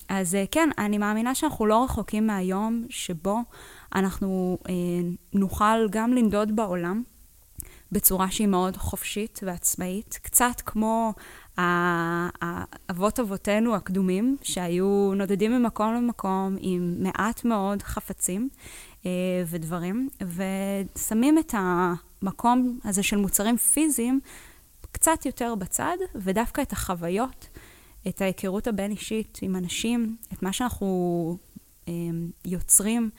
אז אה, כן, אני מאמינה שאנחנו לא רחוקים מהיום שבו אנחנו אה, נוכל גם לנדוד בעולם בצורה שהיא מאוד חופשית ועצמאית, קצת כמו האבות אבותינו הקדומים, שהיו נודדים ממקום למקום עם מעט מאוד חפצים אה, ודברים, ושמים את המקום הזה של מוצרים פיזיים קצת יותר בצד, ודווקא את החוויות, את ההיכרות הבין-אישית עם אנשים, את מה שאנחנו אה, יוצרים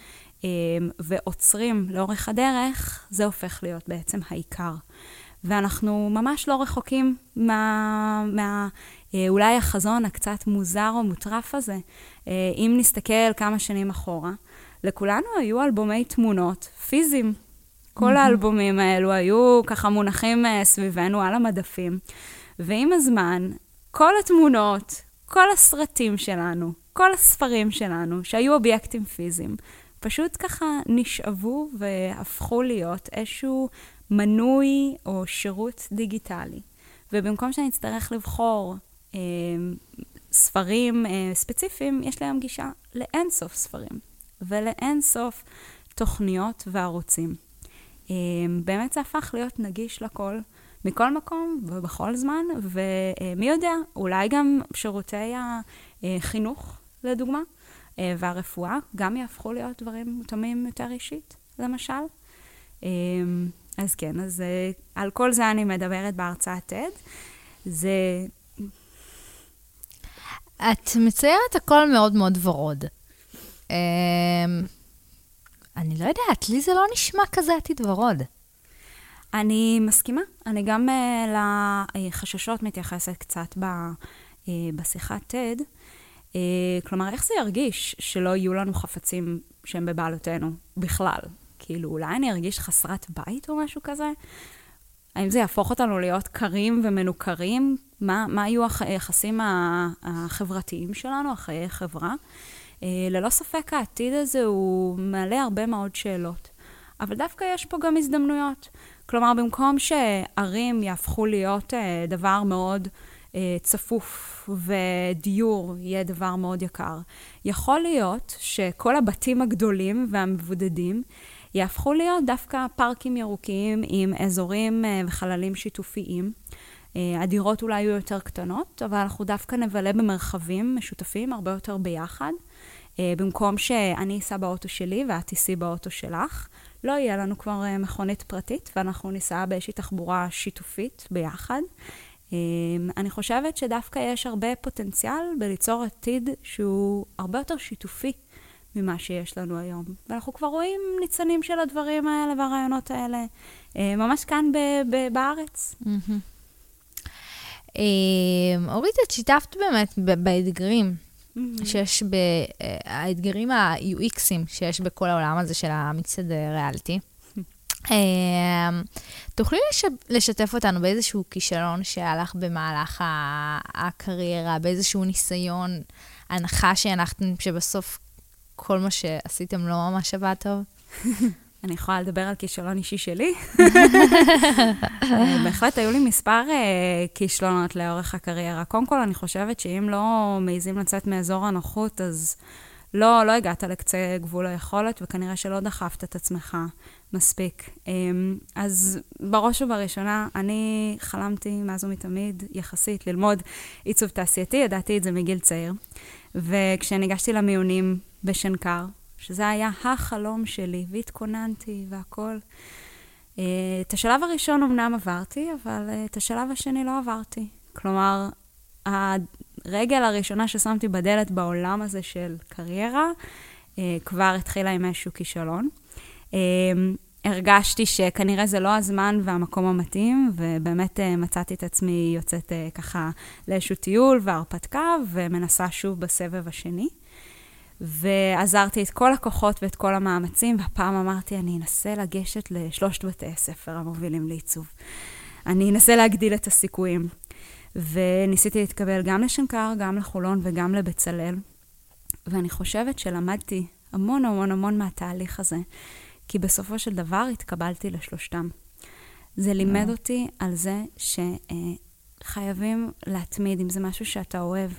אמ, ועוצרים לאורך הדרך, זה הופך להיות בעצם העיקר. ואנחנו ממש לא רחוקים מה... מה אה, אולי החזון הקצת מוזר או מוטרף הזה. אה, אם נסתכל כמה שנים אחורה, לכולנו היו אלבומי תמונות פיזיים. כל האלבומים האלו היו ככה מונחים אה, סביבנו על המדפים. ועם הזמן, כל התמונות, כל הסרטים שלנו, כל הספרים שלנו, שהיו אובייקטים פיזיים, פשוט ככה נשאבו והפכו להיות איזשהו מנוי או שירות דיגיטלי. ובמקום שאני אצטרך לבחור אה, ספרים אה, ספציפיים, יש להם גישה לאינסוף ספרים ולאינסוף תוכניות וערוצים. אה, באמת זה הפך להיות נגיש לכל, מכל מקום ובכל זמן, ומי יודע, אולי גם שירותי החינוך, לדוגמה. אה, והרפואה גם יהפכו להיות דברים מותאמים יותר אישית, למשל. אה, אז כן, אז אה, על כל זה אני מדברת בהרצאת TED. זה... את מציירת הכל מאוד מאוד ורוד. אני לא יודעת, לי זה לא נשמע כזה עתיד ורוד. אני מסכימה. אני גם לחששות מתייחסת קצת בשיחת TED. אה, כלומר, איך זה ירגיש שלא יהיו לנו חפצים שהם בבעלותנו בכלל? כאילו, אולי אני ארגיש חסרת בית או משהו כזה? האם זה יהפוך אותנו להיות קרים ומנוכרים? מה, מה יהיו היחסים החברתיים שלנו, החיי חברה? אה, ללא ספק העתיד הזה הוא מעלה הרבה מאוד שאלות. אבל דווקא יש פה גם הזדמנויות. כלומר, במקום שערים יהפכו להיות אה, דבר מאוד אה, צפוף ודיור יהיה דבר מאוד יקר. יכול להיות שכל הבתים הגדולים והמבודדים יהפכו להיות דווקא פארקים ירוקים עם אזורים אה, וחללים שיתופיים. אה, הדירות אולי יהיו יותר קטנות, אבל אנחנו דווקא נבלה במרחבים משותפים הרבה יותר ביחד. במקום שאני אסע באוטו שלי ואת תיסעי באוטו שלך, לא יהיה לנו כבר מכונית פרטית ואנחנו ניסע באיזושהי תחבורה שיתופית ביחד. אני חושבת שדווקא יש הרבה פוטנציאל בליצור עתיד שהוא הרבה יותר שיתופי ממה שיש לנו היום. ואנחנו כבר רואים ניצנים של הדברים האלה והרעיונות האלה, אה, ממש כאן ב- ב- בארץ. אמ, אורית, את שיתפת באמת באתגרים. שיש, האתגרים ה-UXים שיש בכל העולם הזה של המצעד ריאליטי. אמ, תוכלי לשתף אותנו באיזשהו כישלון שהלך במהלך הקריירה, באיזשהו ניסיון, הנחה שהנחתם, שבסוף כל מה שעשיתם לא ממש עבד טוב? אני יכולה לדבר על כישלון אישי שלי. בהחלט היו לי מספר uh, כישלונות לאורך הקריירה. קודם כל, אני חושבת שאם לא מעיזים לצאת מאזור הנוחות, אז לא, לא הגעת לקצה גבול היכולת, וכנראה שלא דחפת את עצמך מספיק. Um, אז בראש ובראשונה, אני חלמתי מאז ומתמיד, יחסית, ללמוד עיצוב תעשייתי, ידעתי את זה מגיל צעיר. וכשניגשתי למיונים בשנקר, שזה היה החלום שלי, והתכוננתי והכול. אה, את השלב הראשון אמנם עברתי, אבל אה, את השלב השני לא עברתי. כלומר, הרגל הראשונה ששמתי בדלת בעולם הזה של קריירה, אה, כבר התחילה עם איזשהו כישלון. הרגשתי שכנראה זה לא הזמן והמקום המתאים, ובאמת מצאתי את עצמי יוצאת ככה לאיזשהו טיול והרפתקה, ומנסה שוב בסבב השני. ועזרתי את כל הכוחות ואת כל המאמצים, והפעם אמרתי, אני אנסה לגשת לשלושת בתי הספר המובילים לעיצוב. אני אנסה להגדיל את הסיכויים. וניסיתי להתקבל גם לשנקר, גם לחולון וגם לבצלאל. ואני חושבת שלמדתי המון המון המון מהתהליך הזה, כי בסופו של דבר התקבלתי לשלושתם. זה לימד אותי על זה שחייבים להתמיד, אם זה משהו שאתה אוהב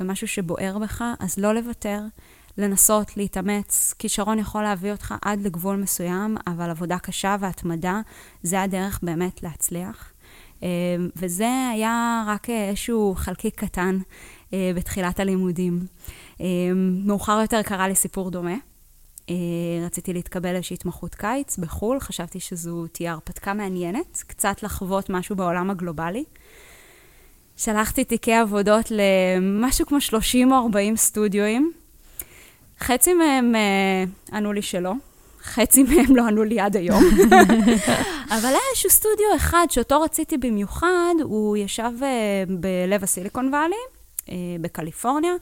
ומשהו שבוער בך, אז לא לוותר, לנסות, להתאמץ. כישרון יכול להביא אותך עד לגבול מסוים, אבל עבודה קשה והתמדה, זה הדרך באמת להצליח. אה, וזה היה רק איזשהו חלקיק קטן אה, בתחילת הלימודים. אה, מאוחר יותר קרה לי סיפור דומה. רציתי להתקבל לאיזושהי התמחות קיץ בחו"ל, חשבתי שזו תהיה הרפתקה מעניינת, קצת לחוות משהו בעולם הגלובלי. שלחתי תיקי עבודות למשהו כמו 30 או 40 סטודיואים. חצי מהם uh, ענו לי שלא, חצי מהם לא ענו לי עד היום. אבל היה איזשהו סטודיו אחד שאותו רציתי במיוחד, הוא ישב uh, בלב הסיליקון וואלי, uh, בקליפורניה,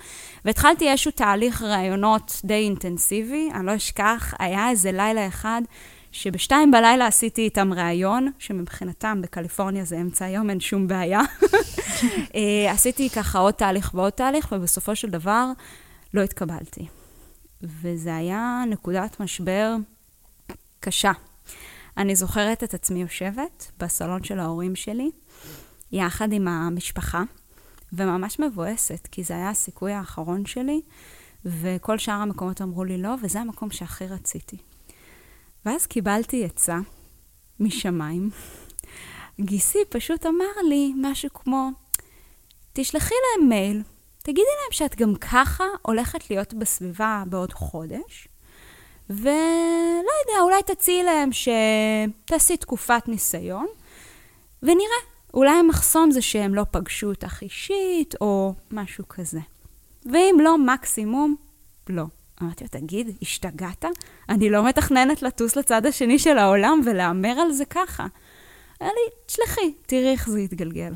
והתחלתי איזשהו תהליך ראיונות די אינטנסיבי, אני לא אשכח, היה איזה לילה אחד שבשתיים בלילה עשיתי איתם ראיון, שמבחינתם בקליפורניה זה אמצע היום, אין שום בעיה. אה, עשיתי ככה עוד תהליך ועוד תהליך, ובסופו של דבר לא התקבלתי. וזה היה נקודת משבר קשה. אני זוכרת את עצמי יושבת בסלון של ההורים שלי, יחד עם המשפחה, וממש מבואסת, כי זה היה הסיכוי האחרון שלי, וכל שאר המקומות אמרו לי לא, וזה המקום שהכי רציתי. ואז קיבלתי עצה משמיים. גיסי פשוט אמר לי משהו כמו, תשלחי להם מייל, תגידי להם שאת גם ככה הולכת להיות בסביבה בעוד חודש, ולא יודע, אולי תציעי להם שתעשי תקופת ניסיון, ונראה, אולי המחסום זה שהם לא פגשו אותך אישית, או משהו כזה. ואם לא, מקסימום, לא. אמרתי לו, תגיד, השתגעת? אני לא מתכננת לטוס לצד השני של העולם ולהמר על זה ככה. היה לי, תשלחי, תראי איך זה יתגלגל.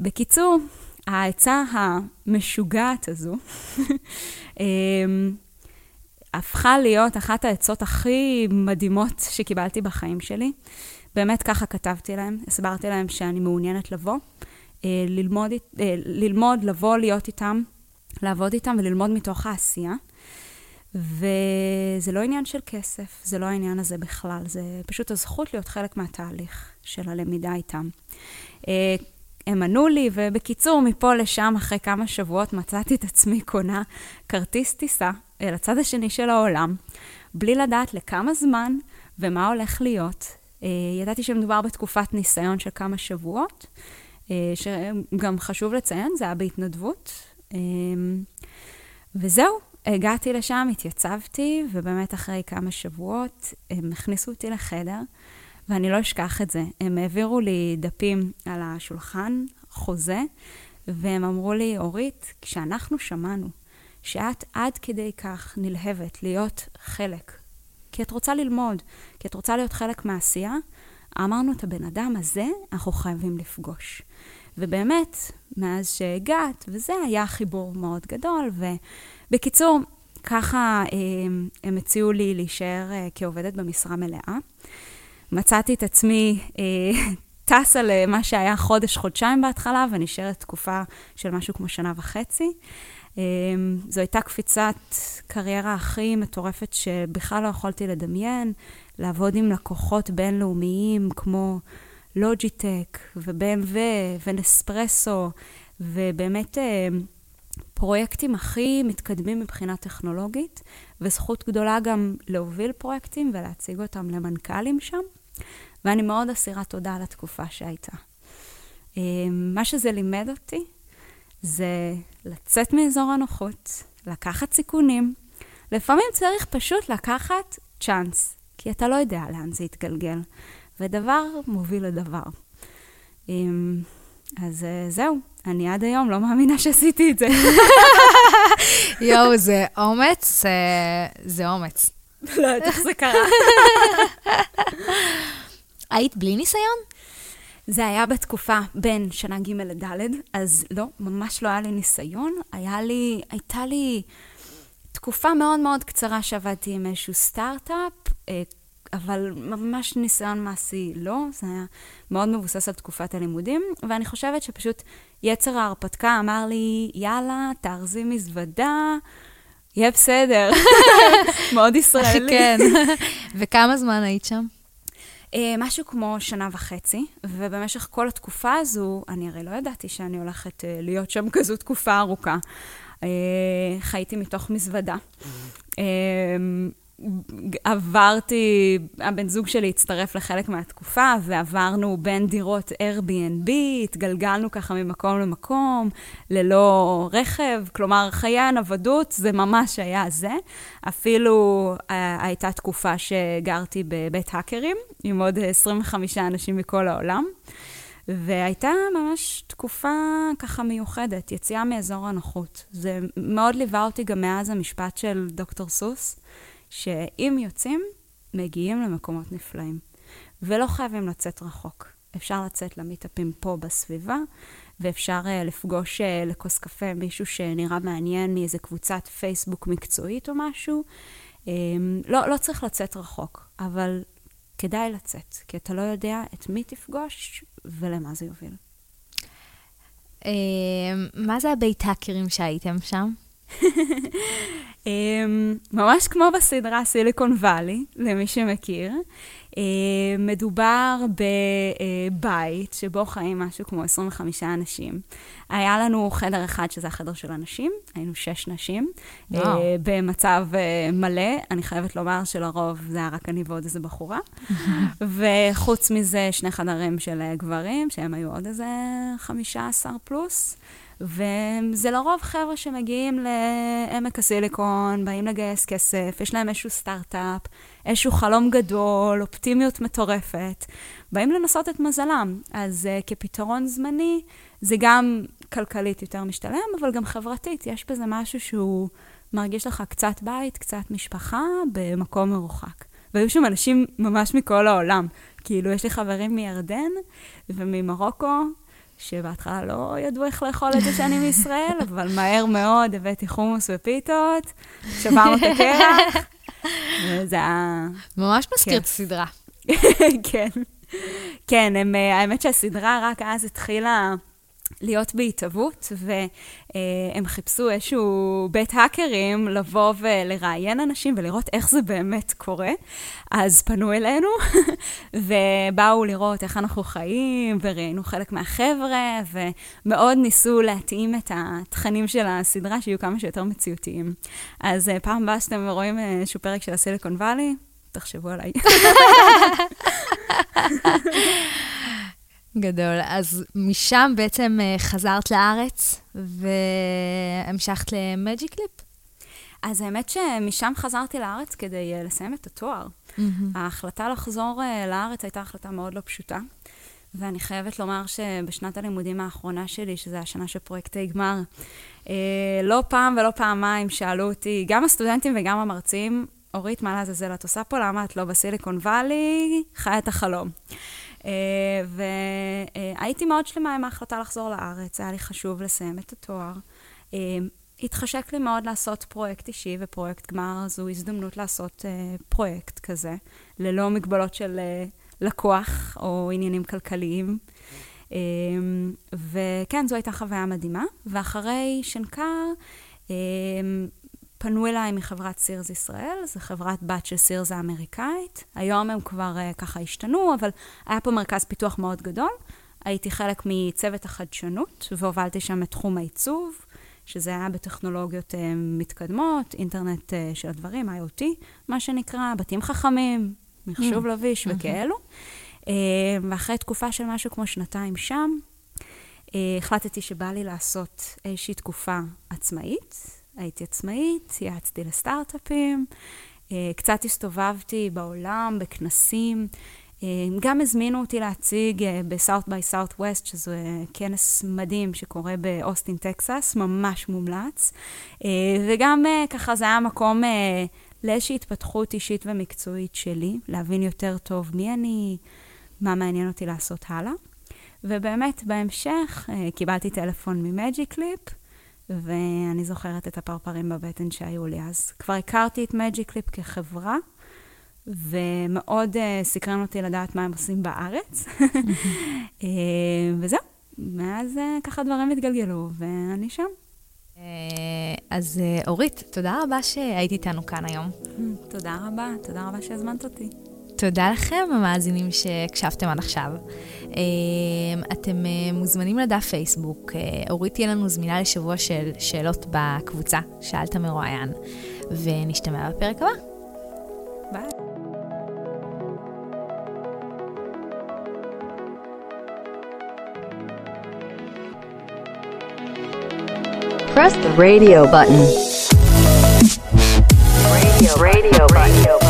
בקיצור, העצה המשוגעת הזו אמ, הפכה להיות אחת העצות הכי מדהימות שקיבלתי בחיים שלי. באמת ככה כתבתי להם, הסברתי להם שאני מעוניינת לבוא, אה, ללמוד, אה, ללמוד לבוא, להיות איתם, לעבוד איתם וללמוד מתוך העשייה. וזה לא עניין של כסף, זה לא העניין הזה בכלל, זה פשוט הזכות להיות חלק מהתהליך של הלמידה איתם. אה, הם ענו לי, ובקיצור, מפה לשם, אחרי כמה שבועות, מצאתי את עצמי קונה כרטיס טיסה אל הצד השני של העולם, בלי לדעת לכמה זמן ומה הולך להיות. אה, ידעתי שמדובר בתקופת ניסיון של כמה שבועות, שגם חשוב לציין, זה היה בהתנדבות. וזהו, הגעתי לשם, התייצבתי, ובאמת אחרי כמה שבועות הם הכניסו אותי לחדר, ואני לא אשכח את זה. הם העבירו לי דפים על השולחן, חוזה, והם אמרו לי, אורית, כשאנחנו שמענו שאת עד כדי כך נלהבת להיות חלק, כי את רוצה ללמוד, כי את רוצה להיות חלק מהעשייה, אמרנו, את הבן אדם הזה אנחנו חייבים לפגוש. ובאמת, מאז שהגעת, וזה היה חיבור מאוד גדול, ובקיצור, ככה אה, הם הציעו לי להישאר אה, כעובדת במשרה מלאה. מצאתי את עצמי אה, טסה למה שהיה חודש-חודשיים בהתחלה, ונשארת תקופה של משהו כמו שנה וחצי. זו הייתה קפיצת קריירה הכי מטורפת שבכלל לא יכולתי לדמיין, לעבוד עם לקוחות בינלאומיים כמו לוג'יטק ו-BMW ונספרסו, ובאמת פרויקטים הכי מתקדמים מבחינה טכנולוגית, וזכות גדולה גם להוביל פרויקטים ולהציג אותם למנכ"לים שם, ואני מאוד אסירה תודה על התקופה שהייתה. מה שזה לימד אותי זה לצאת מאזור הנוחות, לקחת סיכונים. לפעמים צריך פשוט לקחת צ'אנס, כי אתה לא יודע לאן זה יתגלגל, ודבר מוביל לדבר. אז אה, זהו, אני עד היום לא מאמינה שעשיתי את זה. יואו, זה אומץ, אה, זה אומץ. לא יודעת איך זה קרה. היית בלי ניסיון? זה היה בתקופה בין שנה ג' לד', אז לא, ממש לא היה לי ניסיון. היה לי, הייתה לי תקופה מאוד מאוד קצרה שעבדתי עם איזשהו סטארט-אפ, אה, אבל ממש ניסיון מעשי לא, זה היה מאוד מבוסס על תקופת הלימודים, ואני חושבת שפשוט יצר ההרפתקה אמר לי, יאללה, תארזי מזוודה, יהיה בסדר. מאוד ישראלי. כן. וכמה זמן היית שם? אה, משהו כמו שנה וחצי, ובמשך כל התקופה הזו, אני הרי לא ידעתי שאני הולכת אה, להיות שם כזו תקופה ארוכה. אה, חייתי מתוך מזוודה. עברתי, הבן זוג שלי הצטרף לחלק מהתקופה, ועברנו בין דירות Airbnb, התגלגלנו ככה ממקום למקום, ללא רכב, כלומר, חיי הנוודות זה ממש היה זה. אפילו uh, הייתה תקופה שגרתי בבית האקרים, עם עוד 25 אנשים מכל העולם. והייתה ממש תקופה ככה מיוחדת, יציאה מאזור הנוחות. זה מאוד ליווה אותי גם מאז המשפט של דוקטור סוס, שאם יוצאים, מגיעים למקומות נפלאים. ולא חייבים לצאת רחוק. אפשר לצאת למיטאפים פה בסביבה, ואפשר uh, לפגוש uh, לכוס קפה מישהו שנראה מעניין מאיזה קבוצת פייסבוק מקצועית או משהו. Um, לא, לא צריך לצאת רחוק, אבל כדאי לצאת, כי אתה לא יודע את מי תפגוש ולמה זה יוביל. Uh, מה זה הבית האקרים שהייתם שם? אמ, ממש כמו בסדרה סיליקון וואלי, למי שמכיר. אמ, מדובר בבית שבו חיים משהו כמו 25 אנשים. היה לנו חדר אחד, שזה החדר של הנשים, היינו שש נשים, וואו. אה, במצב אה, מלא. אני חייבת לומר שלרוב זה היה רק אני ועוד איזה בחורה. וחוץ מזה, שני חדרים של אה, גברים, שהם היו עוד איזה 15 פלוס. וזה לרוב חבר'ה שמגיעים לעמק הסיליקון, באים לגייס כסף, יש להם איזשהו סטארט-אפ, איזשהו חלום גדול, אופטימיות מטורפת, באים לנסות את מזלם. אז uh, כפתרון זמני, זה גם כלכלית יותר משתלם, אבל גם חברתית. יש בזה משהו שהוא מרגיש לך קצת בית, קצת משפחה, במקום מרוחק. והיו שם אנשים ממש מכל העולם. כאילו, יש לי חברים מירדן וממרוקו, שבהתחלה לא ידעו איך לאכול את זה שאני מישראל, אבל מהר מאוד הבאתי חומוס ופיתות, שברנו את הקרח, וזה היה... ממש מזכיר את הסדרה. כן. כן, הם, האמת שהסדרה רק אז התחילה להיות בהתהוות, והם חיפשו איזשהו בית האקרים לבוא ולראיין אנשים ולראות איך זה באמת קורה. אז פנו אלינו, ובאו לראות איך אנחנו חיים, וראיינו חלק מהחבר'ה, ומאוד ניסו להתאים את התכנים של הסדרה, שיהיו כמה שיותר מציאותיים. אז אה, פעם הבאה שאתם רואים אה, איזשהו פרק של הסיליקון וואלי, תחשבו עליי. גדול. אז משם בעצם אה, חזרת לארץ והמשכת למג'יק קליפ? אז האמת שמשם חזרתי לארץ כדי uh, לסיים את התואר. Mm-hmm. ההחלטה לחזור uh, לארץ הייתה החלטה מאוד לא פשוטה, ואני חייבת לומר שבשנת הלימודים האחרונה שלי, שזו השנה של פרויקטי גמר, uh, לא פעם ולא פעמיים שאלו אותי, גם הסטודנטים וגם המרצים, אורית, מה לעזאזל את עושה פה? למה את לא בסיליקון וואלי? חיה את החלום. אה, והייתי מאוד שלמה עם ההחלטה לחזור לארץ, היה לי חשוב לסיים את התואר. אה, התחשק לי מאוד לעשות פרויקט אישי, ופרויקט גמר זו הזדמנות לעשות uh, פרויקט כזה, ללא מגבלות של לקוח או עניינים כלכליים. וכן, זו הייתה חוויה מדהימה. ואחרי שנקר, פנו אליי מחברת סירס ישראל, זו חברת בת של סירס האמריקאית. היום הם כבר uh, ככה השתנו, אבל היה פה מרכז פיתוח מאוד גדול. הייתי חלק מצוות החדשנות, והובלתי שם את תחום העיצוב, שזה היה בטכנולוגיות uh, מתקדמות, אינטרנט uh, של הדברים, IoT, מה שנקרא, בתים חכמים, מחשוב mm. לביש mm-hmm. וכאלו. Uh, ואחרי תקופה של משהו כמו שנתיים שם, uh, החלטתי שבא לי לעשות איזושהי תקופה עצמאית. הייתי עצמאית, יעצתי לסטארט-אפים, אה, קצת הסתובבתי בעולם, בכנסים. אה, גם הזמינו אותי להציג אה, ב-South by Southwest, שזה כנס מדהים שקורה באוסטין, טקסס, ממש מומלץ. וגם ככה זה היה מקום לאיזושהי התפתחות אישית ומקצועית שלי, להבין יותר טוב מי אני, מה מעניין אותי לעשות הלאה. ובאמת, בהמשך קיבלתי טלפון ממג'יק ליפ, ואני זוכרת את הפרפרים בבטן שהיו לי אז. כבר הכרתי את מג'יק ליפ כחברה, ומאוד uh, סקרן אותי לדעת מה הם עושים בארץ. uh, וזהו, מאז uh, ככה דברים התגלגלו, ואני שם. אז אורית, תודה רבה שהיית איתנו כאן היום. תודה רבה, תודה רבה שהזמנת אותי. תודה לכם, המאזינים שהקשבתם עד עכשיו. אמ, אתם אה, מוזמנים לדף פייסבוק. אה, אורית תהיה לנו זמינה לשבוע של שאלות בקבוצה, שאלת מרואיין, ונשתמע בפרק הבא. ביי. Press the radio button. Radio, radio button.